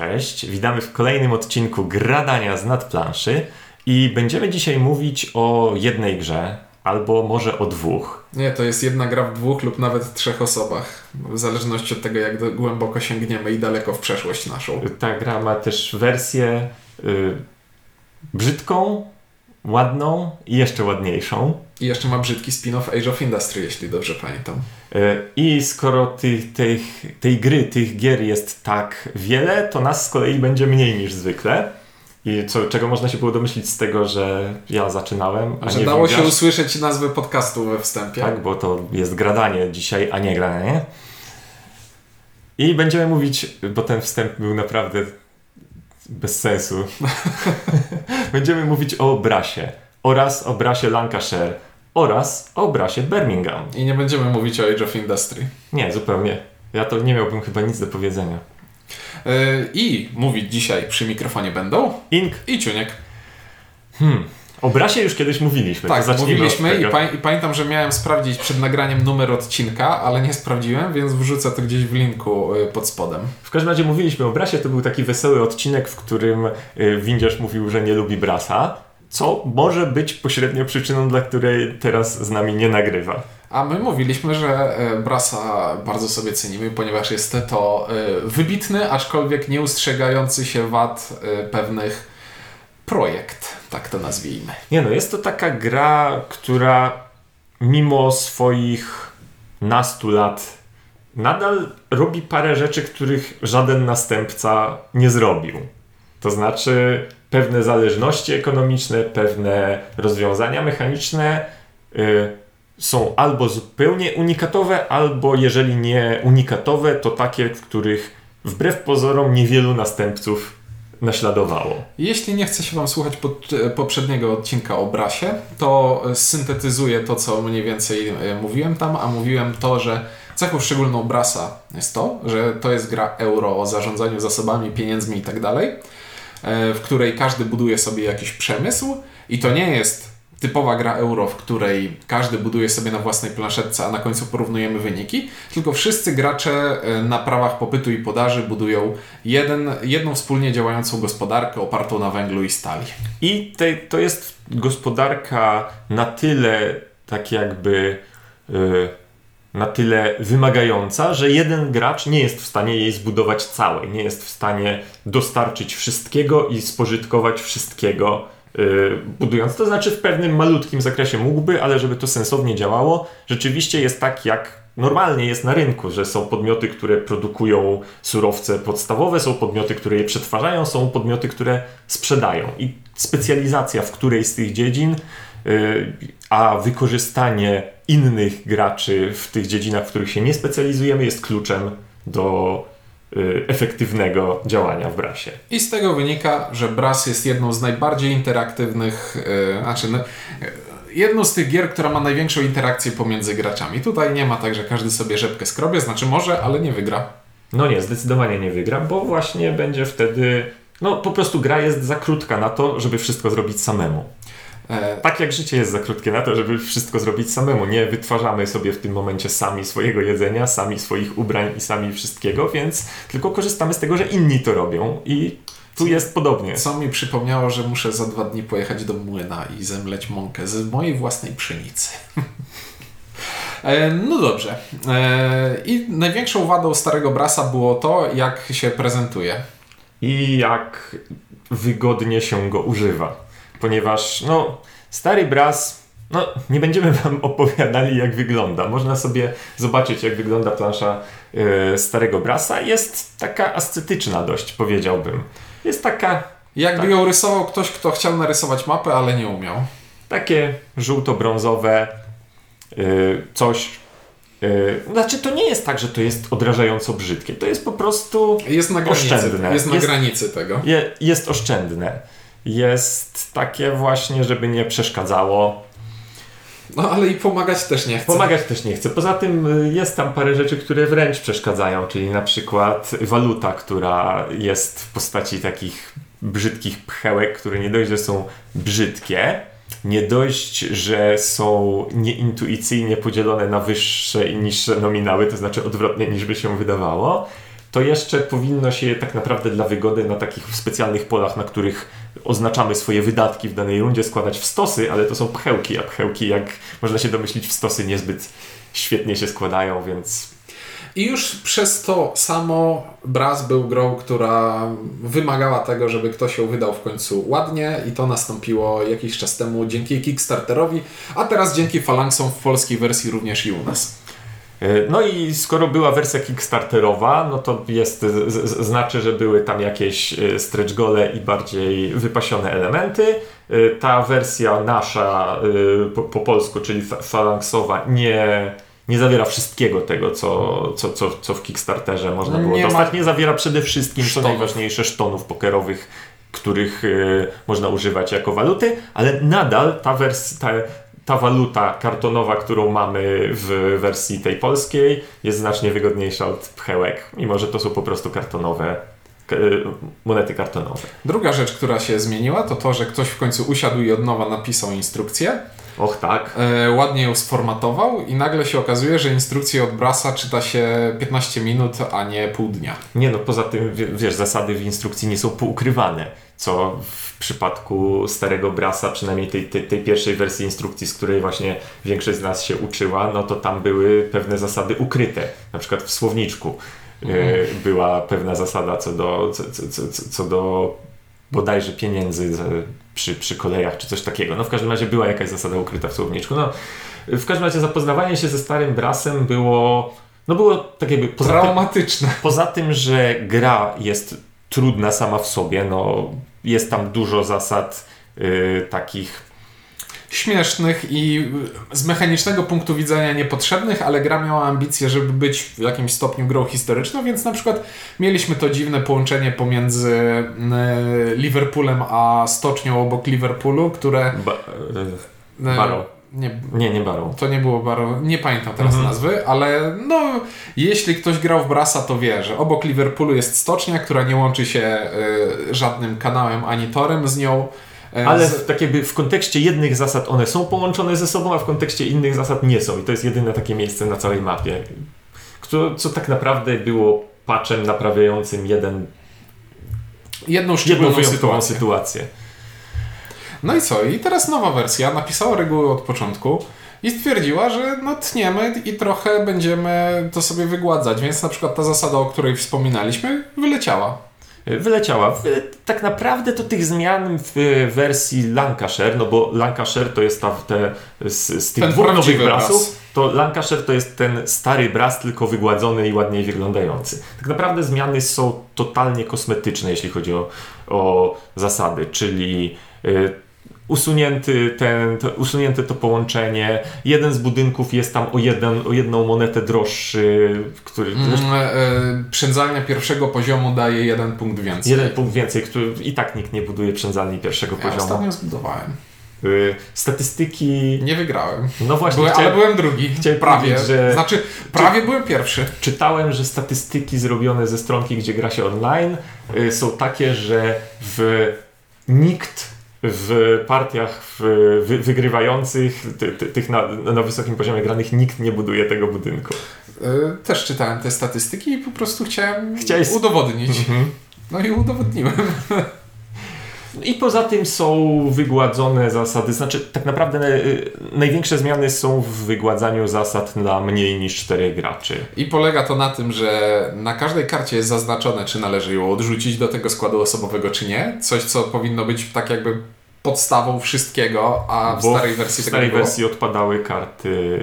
Cześć, witamy w kolejnym odcinku Gradania z nadplanszy i będziemy dzisiaj mówić o jednej grze, albo może o dwóch. Nie, to jest jedna gra w dwóch lub nawet trzech osobach, w zależności od tego, jak głęboko sięgniemy i daleko w przeszłość naszą. Ta gra ma też wersję y, brzydką, ładną i jeszcze ładniejszą. I jeszcze ma brzydki spin-off Age of Industry, jeśli dobrze pamiętam. Y, I skoro tych, tych, tej gry, tych gier jest tak wiele, to nas z kolei będzie mniej niż zwykle. I co, czego można się było domyślić z tego, że ja zaczynałem, a że nie dało się usłyszeć nazwę podcastu we wstępie. Tak, bo to jest gradanie dzisiaj, a nie granie. I będziemy mówić, bo ten wstęp był naprawdę bez sensu. będziemy mówić o Brasie oraz o Brasie Lancashire oraz o Brasie Birmingham. I nie będziemy mówić o Age of Industry. Nie, zupełnie. Ja to nie miałbym chyba nic do powiedzenia. Yy, I mówić dzisiaj przy mikrofonie będą Ink i Ciuniek. Hmm. O Brasie już kiedyś mówiliśmy. Tak, mówiliśmy i, pa i, pamiętam, że miałem sprawdzić przed nagraniem numer odcinka, ale nie sprawdziłem, więc wrzucę to gdzieś w linku y, pod spodem. W każdym razie mówiliśmy o Brasie, to był taki wesoły odcinek, w którym y, Windziarz mówił, że nie lubi Brasa, co może być pośrednio przyczyną, dla której teraz z nami nie nagrywa. A my mówiliśmy, że e, Brasa bardzo sobie cenimy, ponieważ jest to e, wybitny, aczkolwiek nie ustrzegający się wad e, pewnych projekt, tak to nazwijmy. Nie no, jest to taka gra, która mimo swoich nastu lat nadal robi parę rzeczy, których żaden następca nie zrobił. To znaczy pewne zależności ekonomiczne, pewne rozwiązania mechaniczne, yy, są albo zupełnie unikatowe, albo jeżeli nie unikatowe, to takie, w których wbrew pozorom niewielu następców naśladowało. Jeśli nie chce się Wam słuchać pod, poprzedniego odcinka o Brasie, to syntetyzuję to, co mniej więcej e, mówiłem tam, a mówiłem to, że cechą szczególną Brasa jest to, że to jest gra euro o zarządzaniu zasobami, pieniędzmi i tak e, w której każdy buduje sobie jakiś przemysł i to nie jest typowa gra euro, w której każdy buduje sobie na własnej planszetce, a na końcu porównujemy wyniki, tylko wszyscy gracze e, na prawach popytu i podaży budują jeden, jedną wspólnie działającą gospodarkę opartą na węglu i stali. I te, to jest gospodarka na tyle tak jakby yy, na tyle wymagająca, że jeden gracz nie jest w stanie jej zbudować całej, nie jest w stanie dostarczyć wszystkiego i spożytkować wszystkiego Y, budując. To znaczy w pewnym malutkim zakresie mógłby, ale żeby to sensownie działało, rzeczywiście jest tak jak normalnie jest na rynku, że są podmioty, które produkują surowce podstawowe, są podmioty, które je przetwarzają, są podmioty, które sprzedają. I specjalizacja w której z tych dziedzin, a wykorzystanie innych graczy w tych dziedzinach, w których się nie specjalizujemy, jest kluczem do Y, efektywnego działania w Brasie. I z tego wynika, że Bras jest jedną z najbardziej interaktywnych, yy, znaczy no, jedną z tych gier, która ma największą interakcję pomiędzy graczami. Tutaj nie ma tak, że każdy sobie rzepkę skrobie, znaczy może, ale nie wygra. No nie, zdecydowanie nie wygra, bo właśnie będzie wtedy, no po prostu gra jest za krótka na to, żeby wszystko zrobić samemu. E, tak jak życie jest za krótkie na to, żeby wszystko zrobić samemu. Nie wytwarzamy sobie w tym momencie sami swojego jedzenia, sami swoich ubrań i sami wszystkiego, więc tylko korzystamy z tego, że inni to robią i tu jest podobnie. Co mi przypomniało, że muszę za dwa dni pojechać do młyna i zemleć mąkę z mojej własnej pszenicy. E, no dobrze. E, I największą wadą starego brasa było to, jak się prezentuje. I jak wygodnie się go używa ponieważ no, stary Bras, no, nie będziemy Wam opowiadali, jak wygląda. Można sobie zobaczyć, jak wygląda plansza yy, starego Brasa. Jest taka ascetyczna dość, powiedziałbym. Jest taka... Jakby tak, ją rysował ktoś, kto chciał narysować mapę, ale nie umiał. Takie żółto-brązowe yy, coś. Yy, znaczy, to nie jest tak, że to jest odrażająco brzydkie. To jest po prostu jest na granicy, oszczędne. Jest na jest, granicy tego. Je, jest oszczędne jest takie właśnie, żeby nie przeszkadzało. No ale i pomagać też nie chce. Pomagać też nie chce. Poza tym y, jest tam parę rzeczy, które wręcz przeszkadzają, czyli na przykład waluta, która jest w postaci takich brzydkich pchełek, które nie dość, że są brzydkie, nie dość, że są nieintuicyjnie podzielone na wyższe i niższe nominały, to znaczy odwrotnie niż by się wydawało, to jeszcze powinno się tak naprawdę dla wygody na takich specjalnych polach, na których oznaczamy swoje wydatki w danej rundzie, składać w stosy, ale to są pchełki, a pchełki, jak można się domyślić, w stosy niezbyt świetnie się składają, więc i już przez to samo Brass był grą, która wymagała tego, żeby ktoś ją wydał w końcu ładnie i to nastąpiło jakiś czas temu dzięki Kickstarterowi, a teraz dzięki Phalanxom w polskiej wersji również i u nas. E, no i skoro była wersja Kickstarterowa, no to jest, z, z, znaczy, że były tam jakieś e, stretch gole i bardziej wypasione elementy. E, ta wersja nasza po, po polsku, czyli phalanxowa, nie nie zawiera wszystkiego tego, co, co, co, co w Kickstarterze można było nie dostać. Ma... Nie zawiera przede wszystkim, co najważniejsze, sztonów pokerowych, których y, można używać jako waluty, ale nadal ta wersja, ta, ta waluta kartonowa, którą mamy w wersji tej polskiej, jest znacznie wygodniejsza od pchełek, mimo że to są po prostu kartonowe y, monety kartonowe. Druga rzecz, która się zmieniła, to to, że ktoś w końcu usiadł i od nowa napisał instrukcję. Och tak. E, ładnie ją sformatował i nagle się okazuje, że instrukcję od Brasa czyta się 15 minut, a nie pół dnia. Nie no, poza tym, wiesz, zasady w instrukcji nie są poukrywane, co w przypadku starego Brasa, przynajmniej tej, tej, tej, pierwszej wersji instrukcji, z której właśnie większość z nas się uczyła, no to tam były pewne zasady ukryte, na przykład w słowniczku. E, mhm. była pewna zasada co do, co, co, co, co do bodajże pieniędzy przy, przy kolejach czy coś takiego. No w każdym razie była jakaś zasada ukryta w słowniczku. No, w każdym razie zapoznawanie się ze starym brasem było no było tak jakby poza traumatyczne. Tym, poza tym, że gra jest trudna sama w sobie, no jest tam dużo zasad yy, takich śmiesznych i z mechanicznego punktu widzenia niepotrzebnych, ale gra miała ambicje, żeby być w jakimś stopniu grą historyczną, więc na przykład mieliśmy to dziwne połączenie pomiędzy e, Liverpoolem a stocznią obok Liverpoolu, które... Ba e, Barrow. Nie, nie, nie Barrow. To nie było Barrow, nie pamiętam teraz mhm. nazwy, ale no, jeśli ktoś grał w Brasa, to wie, że obok Liverpoolu jest stocznia, która nie łączy się y, żadnym kanałem ani torem z nią. E, Ale w, tak jakby w kontekście jednych zasad one są połączone ze sobą, a w kontekście innych zasad nie są. I to jest jedyne takie miejsce na całej mapie, co, co tak naprawdę było patchem naprawiającym jeden, jedną jedną sytuację. sytuację. No i co? I teraz nowa wersja napisała reguły od początku i stwierdziła, że no tniemy i trochę będziemy to sobie wygładzać, więc na przykład ta zasada, o której wspominaliśmy, wyleciała wyleciała. Tak naprawdę to tych zmian w wersji Lancashire, no bo Lancashire to jest ta, te, z, z tych ten dwóch nowych brasów, to Lancashire to jest ten stary bras, tylko wygładzony i ładniej wyglądający. Tak naprawdę zmiany są totalnie kosmetyczne, jeśli chodzi o, o zasady, czyli y, usunięty ten, to, usunięte to połączenie. Jeden z budynków jest tam o, jeden, o jedną monetę droższy. Który, mm, e, przędzalnia pierwszego poziomu daje jeden punkt więcej. Jeden punkt więcej, który i tak nikt nie buduje przędzalni pierwszego ja poziomu. ostatnio zbudowałem. Y, statystyki. Nie wygrałem. No właśnie, byłem, ale byłem drugi. Chciałem prawie. że... Znaczy, prawie czy... byłem pierwszy. Czytałem, że statystyki zrobione ze stronki, gdzie gra się online, y, są takie, że w nikt w partiach w, wy, wygrywających, ty, ty, tych na, na, wysokim poziomie granych, nikt nie buduje tego budynku. Yy, też czytałem te statystyki i po prostu chciałem Chciałeś... udowodnić. Mhm. No i udowodniłem. I poza tym są wygładzone zasady, znaczy tak naprawdę y, największe zmiany są w wygładzaniu zasad na mniej niż 4 graczy. I polega to na tym, że na każdej karcie jest zaznaczone, czy należy ją odrzucić do tego składu osobowego, czy nie. Coś, co powinno być tak jakby podstawą wszystkiego, a w Bo starej wersji w starej wersji odpadały karty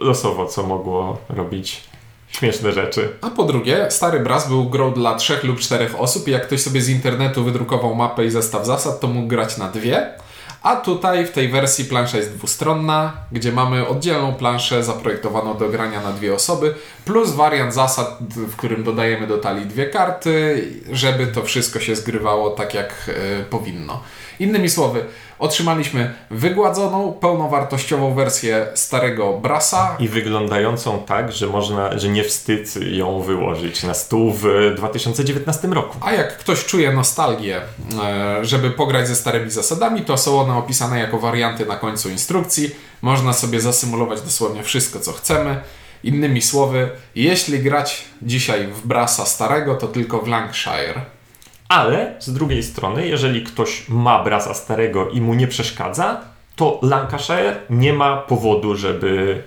losowo, co mogło robić śmieszne rzeczy. A po drugie, stary Braz był grą dla trzech lub czterech osób i jak ktoś sobie z internetu wydrukował mapę i zestaw zasad, to mógł grać na dwie. A tutaj w tej wersji plansza jest dwustronna, gdzie mamy oddzielną planszę zaprojektowaną do grania na dwie osoby, plus wariant zasad, w którym dodajemy do talii dwie karty, żeby to wszystko się zgrywało tak jak y, powinno. Innymi słowy, otrzymaliśmy wygładzoną, pełnowartościową wersję starego Brasa. I wyglądającą tak, że można, że nie wstyd ją wyłożyć na stół w 2019 roku. A jak ktoś czuje nostalgię, e, żeby pograć ze starymi zasadami, to są one opisane jako warianty na końcu instrukcji. Można sobie zasymulować dosłownie wszystko, co chcemy Innymi słowy, jeśli grać dzisiaj w Brasa starego, to tylko w Lancashire. Ale z drugiej strony, jeżeli ktoś ma brasa starego i mu nie przeszkadza, to Lancashire nie ma powodu, żeby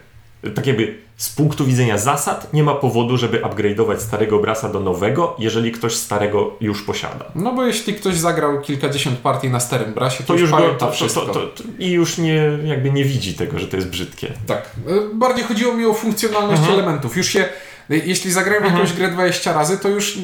tak jakby z punktu widzenia zasad nie ma powodu, żeby upgrade'ować starego brasa do nowego, jeżeli ktoś starego już posiada. No bo jeśli ktoś zagrał kilkadziesiąt partii na starym brasie, to, To już już go, to, wszystko. to, to, i już nie, jakby nie widzi tego, że to jest brzydkie. Tak. Y, Bardziej chodziło mi o funkcjonalność Mhm. elementów. Już się, jeśli zagrałem jakąś grę 20 razy, to już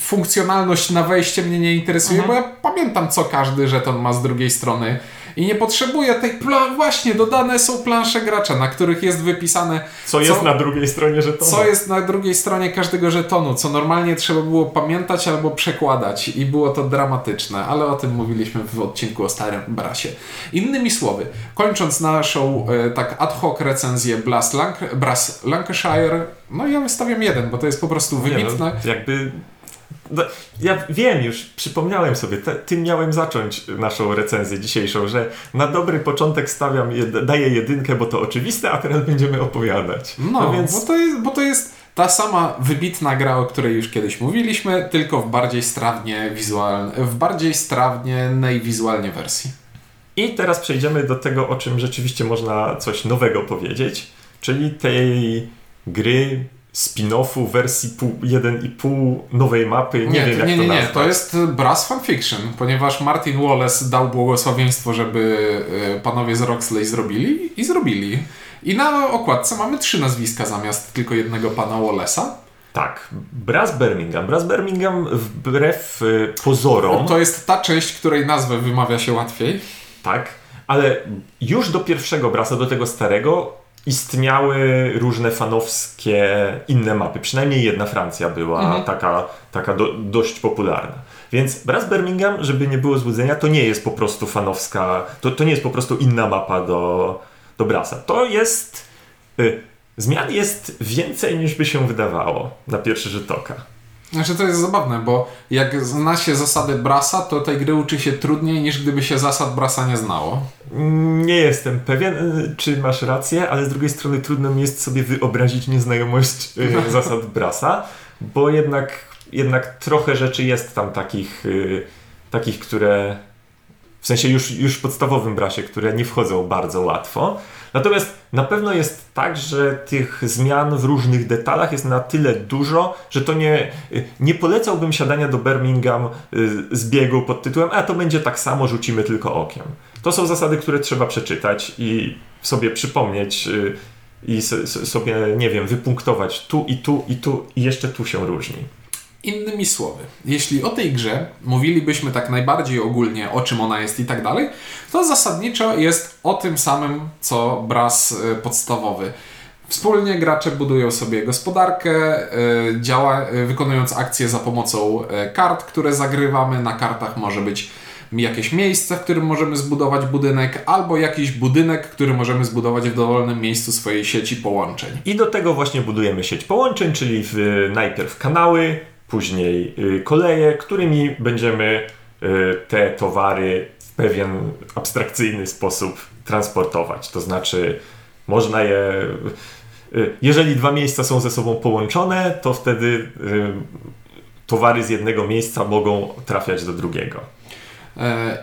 funkcjonalność na wejście mnie nie interesuje, Mhm. bo ja pamiętam, co każdy żeton ma z drugiej strony. I nie potrzebuję tej pla- właśnie dodane są plansze gracza, na których jest wypisane Co jest na drugiej stronie żetonu. co jest na drugiej stronie każdego żetonu, co normalnie trzeba było pamiętać albo przekładać i było to dramatyczne, ale o tym mówiliśmy w odcinku o Starym Brasie. Innymi słowy, kończąc naszą e, tak ad hoc recenzję Blas Lanc- Brass Lancashire, no ja wystawiam jeden, bo to jest po prostu Nie, wybitne. No, jakby. No, ja wiem już, przypomniałem sobie, te, tym miałem zacząć naszą recenzję dzisiejszą, że na dobry początek stawiam, jed, daję jedynkę, bo to oczywiste, a teraz będziemy opowiadać. No, więc bo, to jest, bo to jest ta sama wybitna gra, o której już kiedyś mówiliśmy, tylko w bardziej strawnie wizualnej, w bardziej strawnej wizualnie wersji. I teraz przejdziemy do tego, o czym rzeczywiście można coś nowego powiedzieć, czyli tej gry spin-offu wersji pół- 1,5 nowej mapy. Nie, wiem, jak nie, to nie, nie, nazwać. to jest Brass Fanfiction, ponieważ Martin Wallace dał błogosławieństwo, żeby e, panowie z Roxley zrobili i zrobili. I na okładce mamy trzy nazwiska zamiast tylko jednego pana Wallace'a. Tak, Brass Birmingham. Brass Birmingham wbrew y, pozorom, To jest ta część, której nazwę wymawia się łatwiej. tak, ale już do pierwszego Brasa, do tego starego, istniały różne fanowskie inne mapy. Przynajmniej jedna Francja była Mhm. taka, taka do, dość popularna. Więc Brass Birmingham, żeby nie było złudzenia, to nie jest po prostu fanowska, to, to nie jest po prostu inna mapa do, do Brasa. To jest... Y, zmian jest więcej niż by się wydawało na pierwszy rzut oka. Znaczy to jest zabawne, bo jak zna się zasady Brasa, to tej gry uczy się trudniej niż gdyby się zasad Brasa nie znało. Nie jestem pewien, y, czy masz rację, ale z drugiej strony trudno mi jest sobie wyobrazić nieznajomość y, zasad Brasa, bo jednak, jednak trochę rzeczy jest tam takich, y, takich, które w sensie już, już w podstawowym Brasie, które nie wchodzą bardzo łatwo. Natomiast na pewno jest tak, że tych zmian w różnych detalach jest na tyle dużo, że to nie, nie polecałbym siadania do Birmingham y, z biegu pod tytułem a to będzie tak samo, rzucimy tylko okiem. To są zasady, które trzeba przeczytać i sobie przypomnieć y, i sobie, nie wiem, wypunktować tu i tu i tu i jeszcze tu się różni. Innymi słowy, jeśli o tej grze mówilibyśmy tak najbardziej ogólnie, o czym ona jest i tak dalej, to zasadniczo jest o tym samym, co Brass y, podstawowy. Wspólnie gracze budują sobie gospodarkę, y, działa, y, wykonując akcje za pomocą kart, które zagrywamy. Na kartach może być jakieś miejsce, w którym możemy zbudować budynek, albo jakiś budynek, który możemy zbudować w dowolnym miejscu swojej sieci połączeń. I do tego właśnie budujemy sieć połączeń, czyli w, najpierw kanały, później y, koleje, którymi będziemy y, te towary w pewien abstrakcyjny sposób transportować. To znaczy, można je. y, Jeżeli dwa miejsca są ze sobą połączone, to wtedy towary z jednego miejsca mogą trafiać do drugiego. E,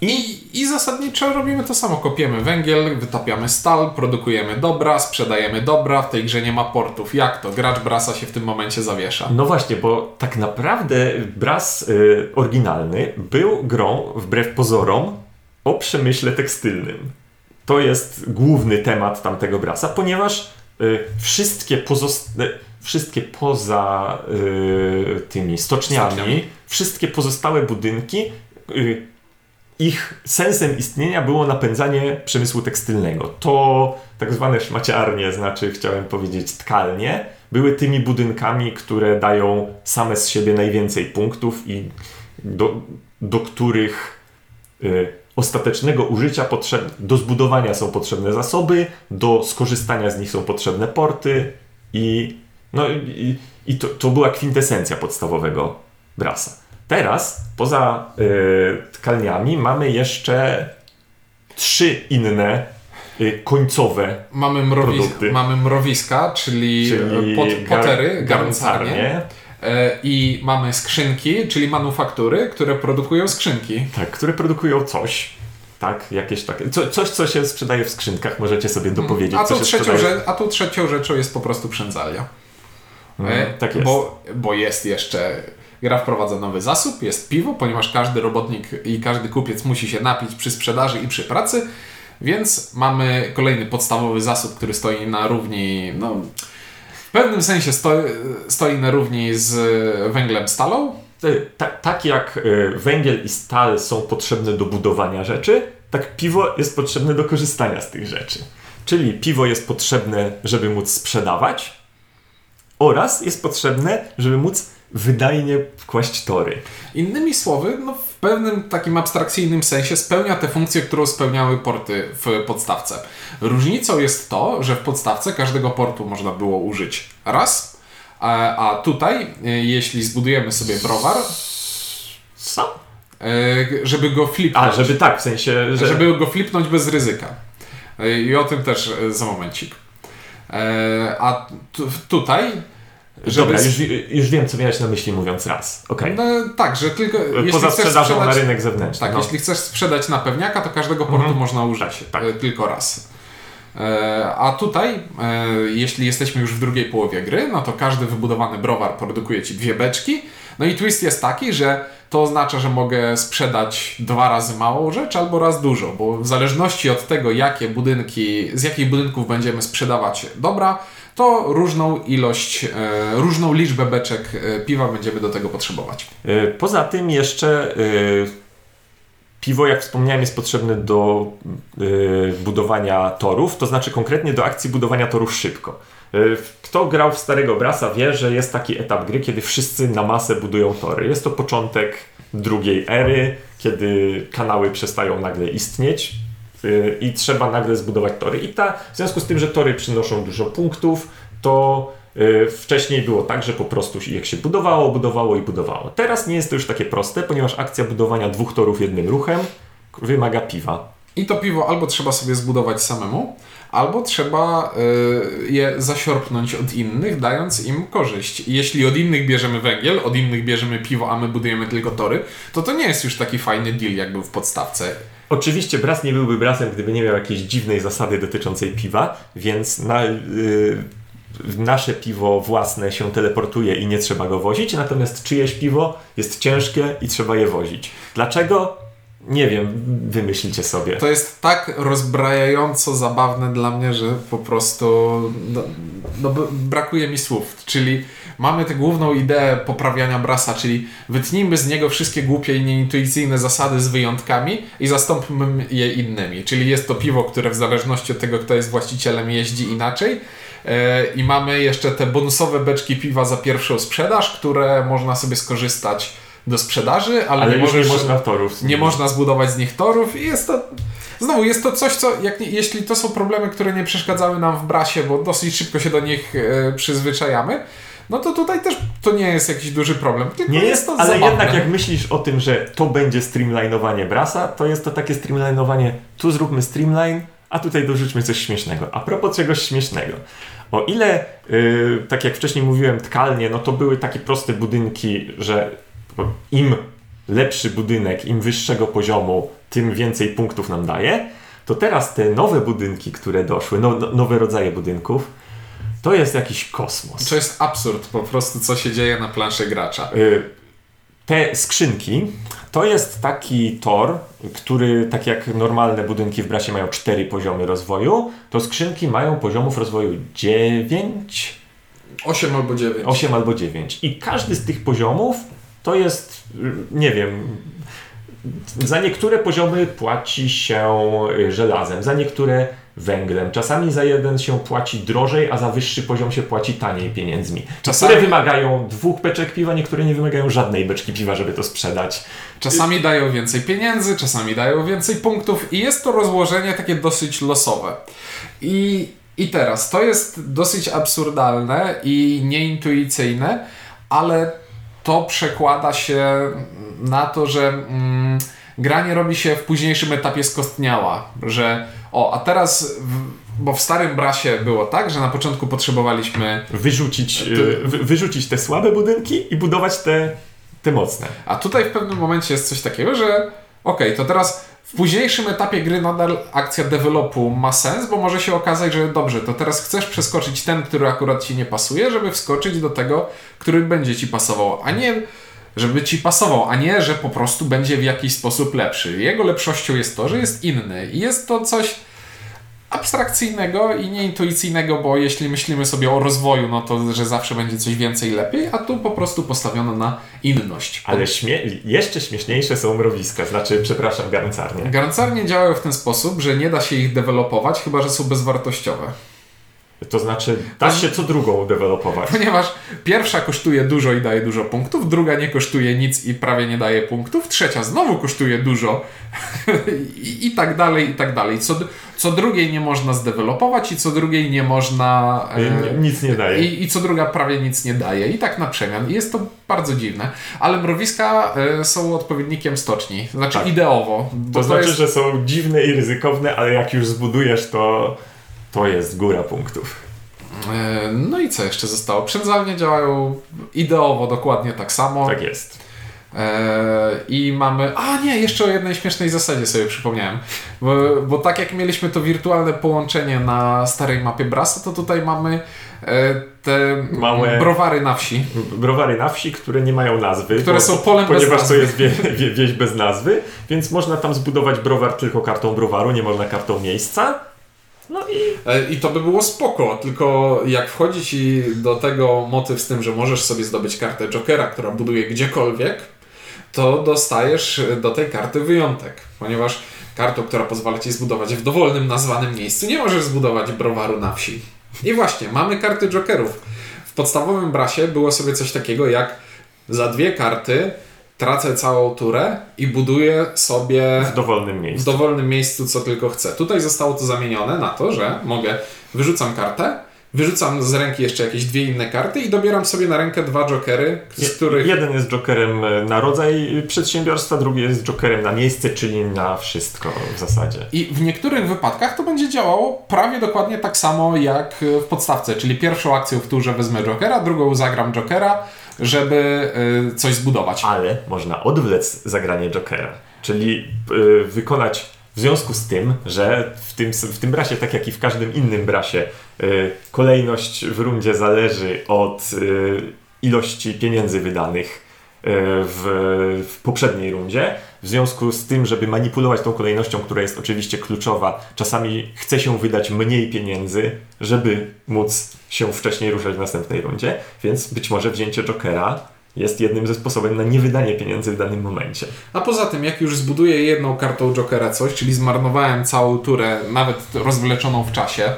I, I zasadniczo robimy to samo. Kopiemy węgiel, wytapiamy stal, produkujemy dobra, sprzedajemy dobra. W tej grze nie ma portów. Jak to? Gracz brasa się w tym momencie zawiesza. No właśnie, bo tak naprawdę Brass y, oryginalny był grą, wbrew pozorom, o przemyśle tekstylnym. To jest główny temat tamtego Brasa, ponieważ y, wszystkie, pozost- y, wszystkie poza y, tymi stoczniami, Stoczniami. wszystkie pozostałe budynki, y, ich sensem istnienia było napędzanie przemysłu tekstylnego. To tak zwane szmaciarnie, znaczy chciałem powiedzieć tkalnie, były tymi budynkami, które dają same z siebie najwięcej punktów i do, do których y, ostatecznego użycia potrzeb, do zbudowania są potrzebne zasoby, do skorzystania z nich są potrzebne porty i, no, i, i to, to była kwintesencja podstawowego brasa. Teraz poza y, tkalniami mamy jeszcze trzy inne y, końcowe Mamy, mrowi, Produkty. mamy mrowiska, czyli, Czyli e, pot, potery, garncarnie. E, I mamy skrzynki, czyli manufaktury, które produkują skrzynki. Tak, które produkują coś. Tak, jakieś takie. Co, coś, co się sprzedaje w skrzynkach, możecie sobie dopowiedzieć, A tu, trzecią sprzedaje. rzecz, a tu trzecią rzeczą jest po prostu przędzalia. Mm, E, tak jest. Bo, bo jest jeszcze. Gra wprowadza nowy zasób, jest piwo, ponieważ każdy robotnik i każdy kupiec musi się napić przy sprzedaży i przy pracy, więc mamy kolejny podstawowy zasób, który stoi na równi, no w pewnym sensie stoi, stoi na równi z węglem stalą. Y, Ta, tak jak y, węgiel i stal są potrzebne do budowania rzeczy, tak piwo jest potrzebne do korzystania z tych rzeczy. Czyli piwo jest potrzebne, żeby móc sprzedawać oraz jest potrzebne, żeby móc wydajnie kłaść tory. Innymi słowy, no w pewnym takim abstrakcyjnym sensie spełnia tę funkcję, którą spełniały porty w podstawce. Różnicą jest to, że w podstawce każdego portu można było użyć raz, a, a tutaj, e, jeśli zbudujemy sobie browar, Co? e, żeby go flipnąć, A, żeby tak, w sensie, że... żeby go flipnąć bez ryzyka. E, I o tym też za momencik. A tu, tutaj, żeby... Dobra, już, już wiem, co miałeś na myśli mówiąc raz. Okej. No, tak, że tylko Poza sprzedażą sprzedać, na rynek zewnętrzny. Tak, no. jeśli chcesz sprzedać na pewniaka, to każdego portu Mhm. można użyć Tak, tak. e, tylko raz. E, A tutaj, e, jeśli jesteśmy już w drugiej połowie gry, no to każdy wybudowany browar produkuje ci dwie beczki. No i twist jest taki, że to oznacza, że mogę sprzedać dwa razy małą rzecz albo raz dużo, bo w zależności od tego, jakie budynki, z jakich budynków będziemy sprzedawać dobra, to różną ilość, e, różną liczbę beczek e, piwa będziemy do tego potrzebować. Y, Poza tym jeszcze piwo, jak wspomniałem, jest potrzebne do budowania torów, to znaczy konkretnie do akcji budowania torów szybko. Kto grał w Starego Brasa wie, że jest taki etap gry, kiedy wszyscy na masę budują tory. Jest to początek drugiej ery, kiedy kanały przestają nagle istnieć i trzeba nagle zbudować tory. I ta, w związku z tym, że tory przynoszą dużo punktów, to y, wcześniej było tak, że po prostu jak się budowało, budowało i budowało. Teraz nie jest to już takie proste, ponieważ akcja budowania dwóch torów jednym ruchem wymaga piwa. I to piwo albo trzeba sobie zbudować samemu, albo trzeba y, je zasiorpnąć od innych, dając im korzyść. Jeśli od innych bierzemy węgiel, od innych bierzemy piwo, a my budujemy tylko tory, to to nie jest już taki fajny deal, jak był w podstawce. Oczywiście Bras nie byłby Brasem, gdyby nie miał jakiejś dziwnej zasady dotyczącej piwa, więc na, y, nasze piwo własne się teleportuje i nie trzeba go wozić, natomiast czyjeś piwo jest ciężkie i trzeba je wozić. Dlaczego? Nie wiem, wymyślicie sobie. To jest tak rozbrajająco zabawne dla mnie, że po prostu no, no, brakuje mi słów. Czyli mamy tę główną ideę poprawiania brasa, czyli wytnijmy z niego wszystkie głupie i nieintuicyjne zasady z wyjątkami i zastąpmy je innymi. Czyli jest to piwo, które w zależności od tego, kto jest właścicielem, jeździ inaczej. E, I mamy jeszcze te bonusowe beczki piwa za pierwszą sprzedaż, które można sobie skorzystać do sprzedaży, ale, Ale nie, nie można torów. nie można zbudować z nich torów i jest to. Znowu jest to coś, co jak nie, jeśli to są problemy, które nie przeszkadzały nam w brasie, bo dosyć szybko się do nich e, przyzwyczajamy, no to tutaj też to nie jest jakiś duży problem. Nie jest, jest, to ale zabawne. jednak jak myślisz o tym, że to będzie streamlinowanie Brasa, to jest to takie streamlinowanie, tu zróbmy streamline, a tutaj dorzućmy coś śmiesznego. A propos czegoś śmiesznego. O ile, yy, tak jak wcześniej mówiłem, tkalnie, no to były takie proste budynki, że im lepszy budynek, im wyższego poziomu, tym więcej punktów nam daje, to teraz te nowe budynki, które doszły, no, no, nowe rodzaje budynków, to jest jakiś kosmos. To jest absurd po prostu, co się dzieje na planszy gracza. Y, Te skrzynki to jest taki tor, który tak jak normalne budynki w Brasie mają 4 poziomy rozwoju, to skrzynki mają poziomów rozwoju 9, 8 albo 9. 8 albo 9. I każdy z tych poziomów to jest, nie wiem, za niektóre poziomy płaci się żelazem, za niektóre węglem. Czasami za jeden się płaci drożej, a za wyższy poziom się płaci taniej pieniędzmi. Czasami- Niektóre wymagają dwóch beczek piwa, niektóre nie wymagają żadnej beczki piwa, żeby to sprzedać. Czasami dają więcej pieniędzy, czasami dają więcej punktów i jest to rozłożenie takie dosyć losowe. I, i teraz to jest dosyć absurdalne i nieintuicyjne, ale to przekłada się na to, że mm, gra nie robi się w późniejszym etapie skostniała, że O, a teraz, w, bo w starym brasie było tak, że na początku potrzebowaliśmy. Wyrzucić, y, wy, wyrzucić te słabe budynki i budować te, te mocne. A tutaj w pewnym momencie jest coś takiego, że okej, to teraz w późniejszym etapie gry nadal akcja developu ma sens, bo może się okazać, że dobrze, to teraz chcesz przeskoczyć ten, który akurat ci nie pasuje, żeby wskoczyć do tego, który będzie ci pasował, a nie żeby ci pasował, a nie, że po prostu będzie w jakiś sposób lepszy. Jego lepszością jest to, że jest inny i jest to coś abstrakcyjnego i nieintuicyjnego, bo jeśli myślimy sobie o rozwoju, no to, że zawsze będzie coś więcej lepiej, a tu po prostu postawiono na inność. Ale śmie jeszcze śmieszniejsze są mrowiska, znaczy, przepraszam, garncarnie. Garncarnie działają w ten sposób, że nie da się ich dewelopować, chyba że są bezwartościowe. To znaczy, da się co drugą dewelopować. Ponieważ pierwsza kosztuje dużo i daje dużo punktów, druga nie kosztuje nic i prawie nie daje punktów, trzecia znowu kosztuje dużo i, i tak dalej, i tak dalej. Co, co drugiej nie można zdevelopować i co drugiej nie można... E, nic nie daje. I, I, co druga prawie nic nie daje. I tak na przemian. I jest to bardzo dziwne. Ale mrowiska e, są odpowiednikiem stoczni. Znaczy tak. ideowo. To znaczy, jest... że są dziwne i ryzykowne, ale jak już zbudujesz to to jest góra punktów. E, no i co jeszcze zostało? Przędzalnie działają ideowo dokładnie tak samo. Tak jest. E, I mamy. A nie, jeszcze o jednej śmiesznej zasadzie sobie przypomniałem. Bo, bo tak jak mieliśmy to wirtualne połączenie na starej mapie Brasa, to tutaj mamy e, te Małe browary na wsi. Browary na wsi, które nie mają nazwy. Które są polem Ponieważ bez to jest wie, wie, wieś bez nazwy, więc można tam zbudować browar tylko kartą browaru, nie można kartą miejsca. No i... E, I to by było spoko, tylko jak wchodzi ci do tego motyw z tym, że możesz sobie zdobyć kartę Jokera, która buduje gdziekolwiek, to dostajesz do tej karty wyjątek, ponieważ kartą, która pozwala ci zbudować w dowolnym nazwanym miejscu, nie możesz zbudować browaru na wsi. I właśnie, mamy karty Jokerów. W podstawowym brasie było sobie coś takiego jak za dwie karty tracę całą turę i buduję sobie w dowolnym miejscu. W dowolnym miejscu, co tylko chcę. Tutaj zostało to zamienione na to, że mogę, wyrzucam kartę, wyrzucam z ręki jeszcze jakieś dwie inne karty i dobieram sobie na rękę dwa jokery, z których... Jeden jest jokerem e, na rodzaj przedsiębiorstwa, drugi jest jokerem na miejsce, czyli na wszystko w zasadzie. I w niektórych wypadkach to będzie działało prawie dokładnie tak samo jak w podstawce, czyli pierwszą akcją w turze wezmę jokera, drugą zagram jokera, żeby y, coś zbudować. Ale można odwlec zagranie Jokera, czyli y, wykonać w związku z tym, że w tym, w tym brasie, tak jak i w każdym innym brasie, y, kolejność w rundzie zależy od ilości pieniędzy wydanych w, w poprzedniej rundzie. W związku z tym, żeby manipulować tą kolejnością, która jest oczywiście kluczowa, czasami chce się wydać mniej pieniędzy, żeby móc się wcześniej ruszać w następnej rundzie, więc być może wzięcie Jokera jest jednym ze sposobów na niewydanie pieniędzy w danym momencie. A poza tym, jak już zbuduję jedną kartą Jokera coś, czyli zmarnowałem całą turę, nawet rozwleczoną w czasie,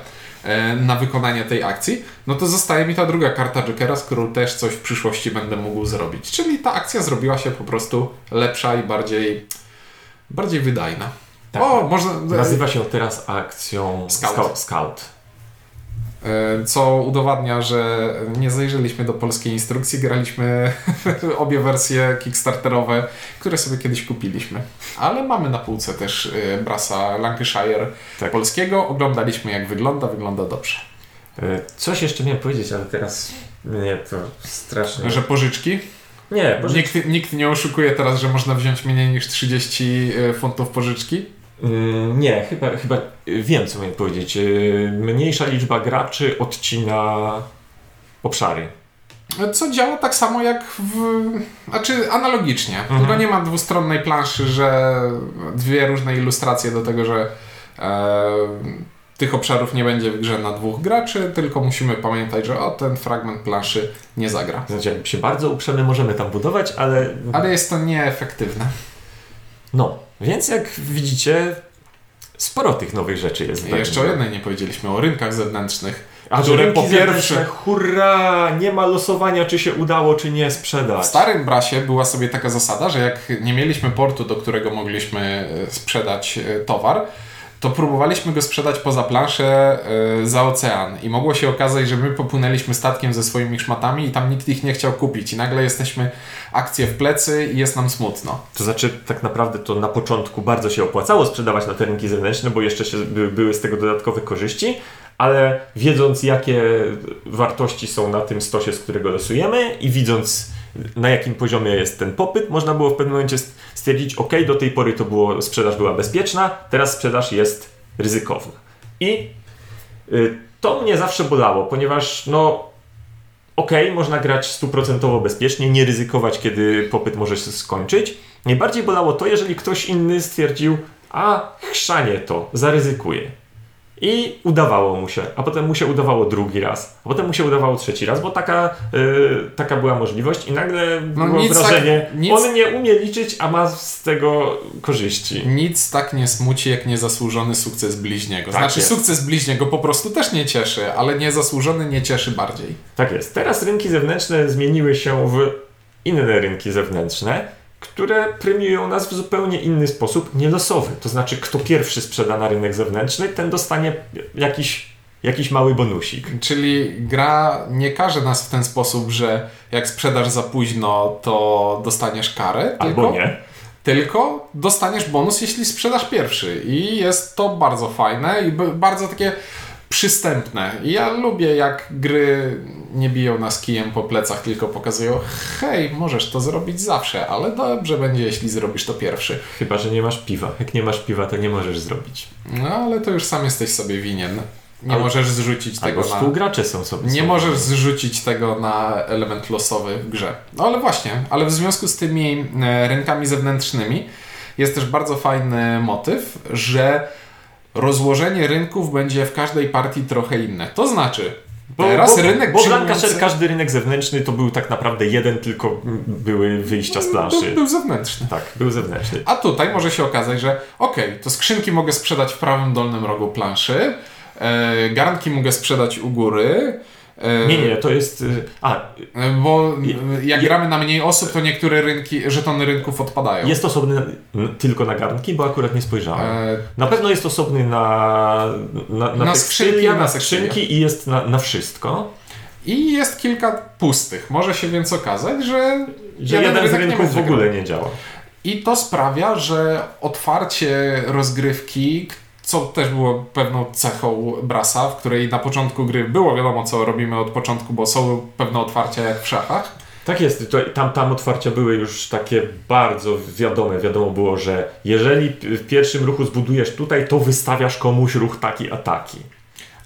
na wykonanie tej akcji, no to zostaje mi ta druga karta Jokera, z którą też coś w przyszłości będę mógł zrobić. Czyli ta akcja zrobiła się po prostu lepsza i bardziej, bardziej wydajna. Tak, o, można... Nazywa się teraz akcją Scout. Scout. E, co udowadnia, że nie zajrzeliśmy do polskiej instrukcji, graliśmy obie wersje kickstarterowe, które sobie kiedyś kupiliśmy. Ale mamy na półce też e, Brasa Lancashire tak. polskiego, oglądaliśmy jak wygląda, wygląda dobrze. E, coś jeszcze miałem powiedzieć, ale teraz nie, to strasznie. Że pożyczki? Nie, pożyczki. Nikt, nikt nie oszukuje teraz, że można wziąć mniej niż 30 funtów pożyczki? Mm, nie, chyba, chyba wiem, co miałem powiedzieć. Y, mniejsza liczba graczy odcina obszary. Co działa tak samo jak w. Znaczy analogicznie. Mhm. Tylko nie ma dwustronnej planszy, że dwie różne ilustracje do tego, że e, tych obszarów nie będzie w grze na dwóch graczy, tylko musimy pamiętać, że o ten fragment planszy nie zagra. Znaczy, jak się bardzo uprzemy, możemy tam budować, ale. Ale jest to nieefektywne. No, więc jak widzicie, sporo tych nowych rzeczy jest. I jeszcze o jednej nie powiedzieliśmy, o rynkach zewnętrznych. A które po pierwsze, hurra, nie ma losowania, czy się udało, czy nie sprzedać. W starym brasie była sobie taka zasada, że jak nie mieliśmy portu, do którego mogliśmy e, sprzedać e, towar, to próbowaliśmy go sprzedać poza planszę yy, za ocean i mogło się okazać, że my popłynęliśmy statkiem ze swoimi szmatami i tam nikt ich nie chciał kupić i nagle jesteśmy akcje w plecy i jest nam smutno. To znaczy, tak naprawdę to na początku bardzo się opłacało sprzedawać na te rynki zewnętrzne, bo jeszcze się, by, były z tego dodatkowe korzyści, ale wiedząc, jakie wartości są na tym stosie, z którego losujemy i widząc, na jakim poziomie jest ten popyt, można było w pewnym momencie stwierdzić, ok, do tej pory to było, sprzedaż była bezpieczna, teraz sprzedaż jest ryzykowna. I y, to mnie zawsze bolało, ponieważ no ok, można grać stuprocentowo bezpiecznie, nie ryzykować, kiedy popyt może się skończyć. Najbardziej bolało to, jeżeli ktoś inny stwierdził, a chrzanie to, zaryzykuje. I udawało mu się, a potem mu się udawało drugi raz, a potem mu się udawało trzeci raz, bo taka, yy, taka była możliwość i nagle no było wrażenie, tak, nic... on nie umie liczyć, a ma z tego korzyści. Nic tak nie smuci jak niezasłużony sukces bliźniego. Tak znaczy jest. sukces bliźniego po prostu też nie cieszy, ale niezasłużony nie cieszy bardziej. Tak jest. Teraz rynki zewnętrzne zmieniły się w inne rynki zewnętrzne które premiują nas w zupełnie inny sposób, nielosowy. To znaczy, kto pierwszy sprzeda na rynek zewnętrzny, ten dostanie jakiś, jakiś mały bonusik. Czyli gra nie każe nas w ten sposób, że jak sprzedasz za późno, to dostaniesz karę. Albo tylko, nie. Tylko dostaniesz bonus, jeśli sprzedasz pierwszy. I jest to bardzo fajne i bardzo takie przystępne. I ja lubię, jak gry nie biją nas kijem po plecach, tylko pokazują, hej, możesz to zrobić zawsze, ale dobrze będzie, jeśli zrobisz to pierwszy. Chyba, że nie masz piwa. Jak nie masz piwa, to nie możesz zrobić. No, ale to już sam jesteś sobie winien. Nie ale, możesz zrzucić tego na... współgracze są sobie. Nie możesz zrzucić tego na element losowy w grze. No ale właśnie, ale w związku z tymi e, rynkami zewnętrznymi jest też bardzo fajny motyw, że rozłożenie rynków będzie w każdej partii trochę inne. To znaczy, bo, Teraz bo, rynek bo przyjmujący... każdy rynek zewnętrzny to był tak naprawdę jeden, tylko były wyjścia z planszy. Był, był zewnętrzny. Tak, był zewnętrzny. A tutaj może się okazać, że ok, to skrzynki mogę sprzedać w prawym dolnym rogu planszy, e, garnki mogę sprzedać u góry, nie, nie, to jest. Y, a, e, bo jak je, gramy na mniej osób, to niektóre rynki, żetony rynków odpadają. Jest osobny tylko na garnki, bo akurat nie spojrzałem. E... Na pewno jest osobny na, na, na, na skrzynki, na skrzynki i jest na, na wszystko. I jest kilka pustych. Może się więc okazać, że, że jeden, jeden z rynków w ogóle nie działa. I to sprawia, że otwarcie rozgrywki, co też było pewną cechą Brasa, w której na początku gry było wiadomo, co robimy od początku, bo są pewne otwarcia jak w szachach. Tak jest, to, tam, tam otwarcia były już takie bardzo wiadome. Wiadomo było, że jeżeli w pierwszym ruchu zbudujesz tutaj, to wystawiasz komuś ruch taki a taki.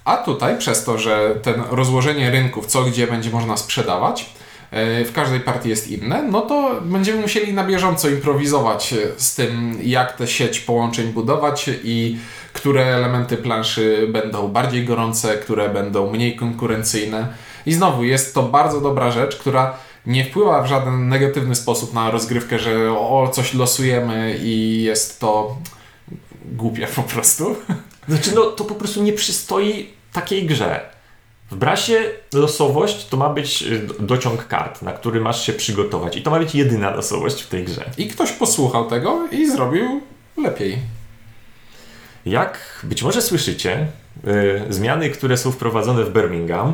A tutaj przez to, że ten rozłożenie rynków, co gdzie będzie można sprzedawać, e, w każdej partii jest inne, no to będziemy musieli na bieżąco improwizować z tym, jak tę sieć połączeń budować i które elementy planszy będą bardziej gorące, które będą mniej konkurencyjne. I znowu jest to bardzo dobra rzecz, która nie wpływa w żaden negatywny sposób na rozgrywkę, że o coś losujemy i jest to głupie po prostu. Znaczy, no to po prostu nie przystoi takiej grze. W brasie losowość to ma być y, dociąg kart, na który masz się przygotować. I to ma być jedyna losowość w tej grze. I ktoś posłuchał tego i zrobił lepiej. Jak być może słyszycie, yy, zmiany, które są wprowadzone w Birmingham,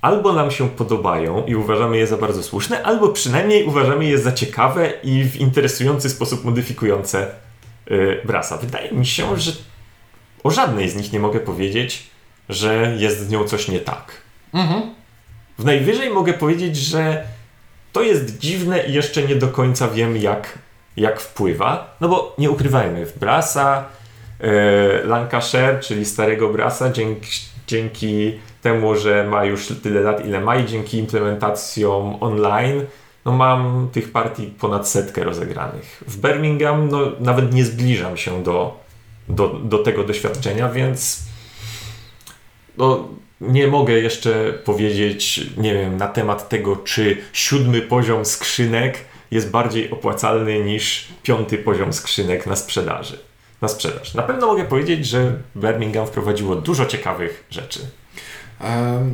albo nam się podobają i uważamy je za bardzo słuszne, albo przynajmniej uważamy je za ciekawe i w interesujący sposób modyfikujące yy, Brasa. Wydaje mi się, że o żadnej z nich nie mogę powiedzieć, że jest z nią coś nie tak. Mhm. W najwyżej mogę powiedzieć, że to jest dziwne i jeszcze nie do końca wiem, jak, jak wpływa. No bo nie ukrywajmy, w Brasa Lancashire, czyli starego Brasa, dzięki, dzięki temu, że ma już tyle lat, ile ma i dzięki implementacjom online, no mam tych partii ponad setkę rozegranych. W Birmingham no, nawet nie zbliżam się do, do, do tego doświadczenia, więc no, nie mogę jeszcze powiedzieć, nie wiem, na temat tego, czy siódmy poziom skrzynek jest bardziej opłacalny niż piąty poziom skrzynek na sprzedaży na sprzedaż. Na pewno mogę powiedzieć, że Birmingham wprowadziło dużo ciekawych rzeczy.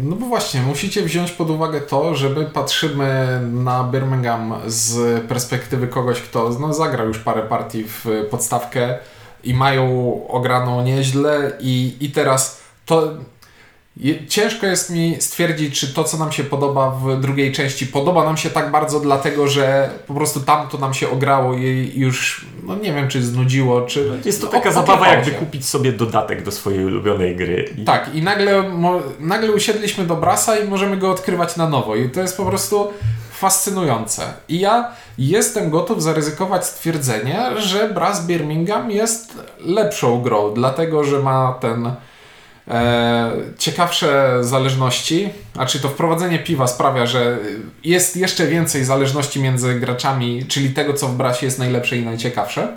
No bo właśnie, musicie wziąć pod uwagę to, że my patrzymy na Birmingham z perspektywy kogoś, kto no, zagrał już parę partii w podstawkę i mają ograną nieźle i, i teraz to ciężko jest mi stwierdzić, czy to, co nam się podoba w drugiej części, podoba nam się tak bardzo dlatego, że po prostu tamto nam się ograło i już, no nie wiem, czy znudziło, czy... Jest to taka zabawa, jakby kupić sobie dodatek do swojej ulubionej gry. I Tak, i nagle, nagle usiedliśmy do Brasa i możemy go odkrywać na nowo. I to jest po prostu fascynujące. I ja jestem gotów zaryzykować stwierdzenie, że Brass Birmingham jest lepszą grą, dlatego że ma ten e, ciekawsze zależności. A czy to wprowadzenie piwa sprawia, że jest jeszcze więcej zależności między graczami, czyli tego, co w Brasie jest najlepsze i najciekawsze.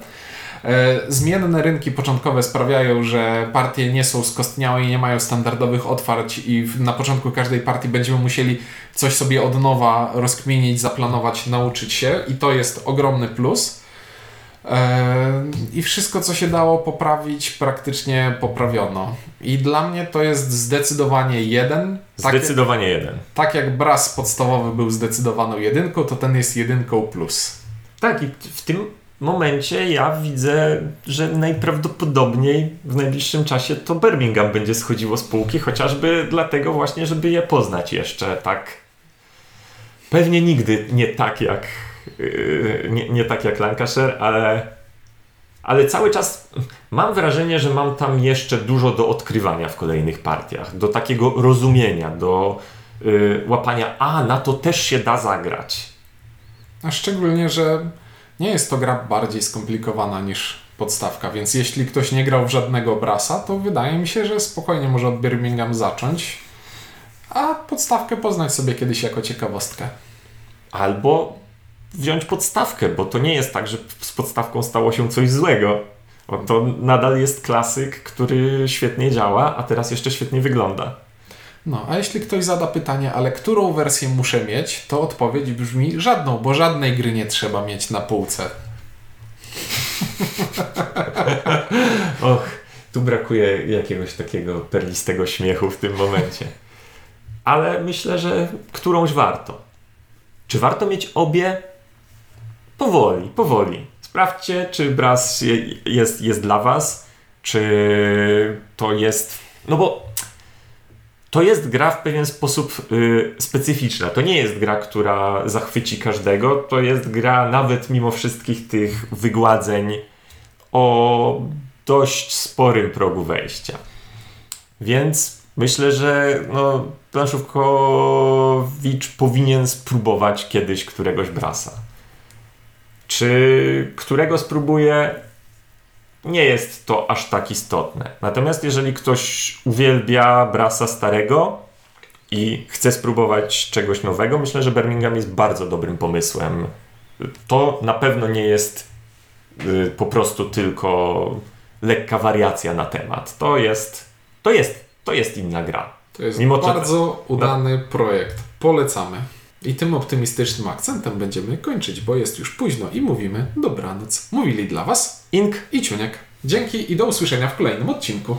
E, Zmienne rynki początkowe sprawiają, że partie nie są skostniałe i nie mają standardowych otwarć i na początku każdej partii będziemy musieli coś sobie od nowa rozkminić, zaplanować, nauczyć się i to jest ogromny plus. I wszystko, co się dało poprawić, praktycznie poprawiono. I dla mnie to jest zdecydowanie jeden. Tak, jak- zdecydowanie jeden. tak jak Brass podstawowy był zdecydowaną jedynką, to ten jest jedynką plus. Tak, i w tym momencie ja widzę, że najprawdopodobniej w najbliższym czasie to Birmingham będzie schodziło z półki, chociażby dlatego właśnie, żeby je poznać jeszcze tak. Pewnie nigdy nie tak jak nie, nie tak jak Lancashire, ale ale cały czas mam wrażenie, że mam tam jeszcze dużo do odkrywania w kolejnych partiach, do takiego rozumienia, do yy, łapania, a na to też się da zagrać. A szczególnie, że nie jest to gra bardziej skomplikowana niż podstawka, więc jeśli ktoś nie grał w żadnego brasa, to wydaje mi się, że spokojnie może od Birmingham zacząć, a podstawkę poznać sobie kiedyś jako ciekawostkę. Albo wziąć podstawkę, bo to nie jest tak, że z podstawką stało się coś złego. Bo to nadal jest klasyk, który świetnie działa, a teraz jeszcze świetnie wygląda. No, a jeśli ktoś zada pytanie, ale którą wersję muszę mieć, to odpowiedź brzmi żadną, bo żadnej gry nie trzeba mieć na półce. Och, tu brakuje jakiegoś takiego perlistego śmiechu w tym momencie. Ale myślę, że którąś warto. Czy warto mieć obie? Powoli, powoli. Sprawdźcie, czy Brass je- jest, jest dla Was, czy to jest. No bo to jest gra w pewien sposób y, specyficzna. To nie jest gra, która zachwyci każdego. To jest gra, nawet mimo wszystkich tych wygładzeń, o dość sporym progu wejścia. Więc myślę, że no, Planszówkowicz powinien spróbować kiedyś któregoś brasa. Czy którego spróbuje, nie jest to aż tak istotne. Natomiast jeżeli ktoś uwielbia brasa starego i chce spróbować czegoś nowego, myślę, że Birmingham jest bardzo dobrym pomysłem. To na pewno nie jest y, po prostu tylko lekka wariacja na temat. To jest, to jest, to jest inna gra. To jest Mimo to- bardzo udany projekt. Polecamy. I tym optymistycznym akcentem będziemy kończyć, bo jest już późno i mówimy dobranoc. Mówili dla Was Ink i Ciuniek. Dzięki i do usłyszenia w kolejnym odcinku.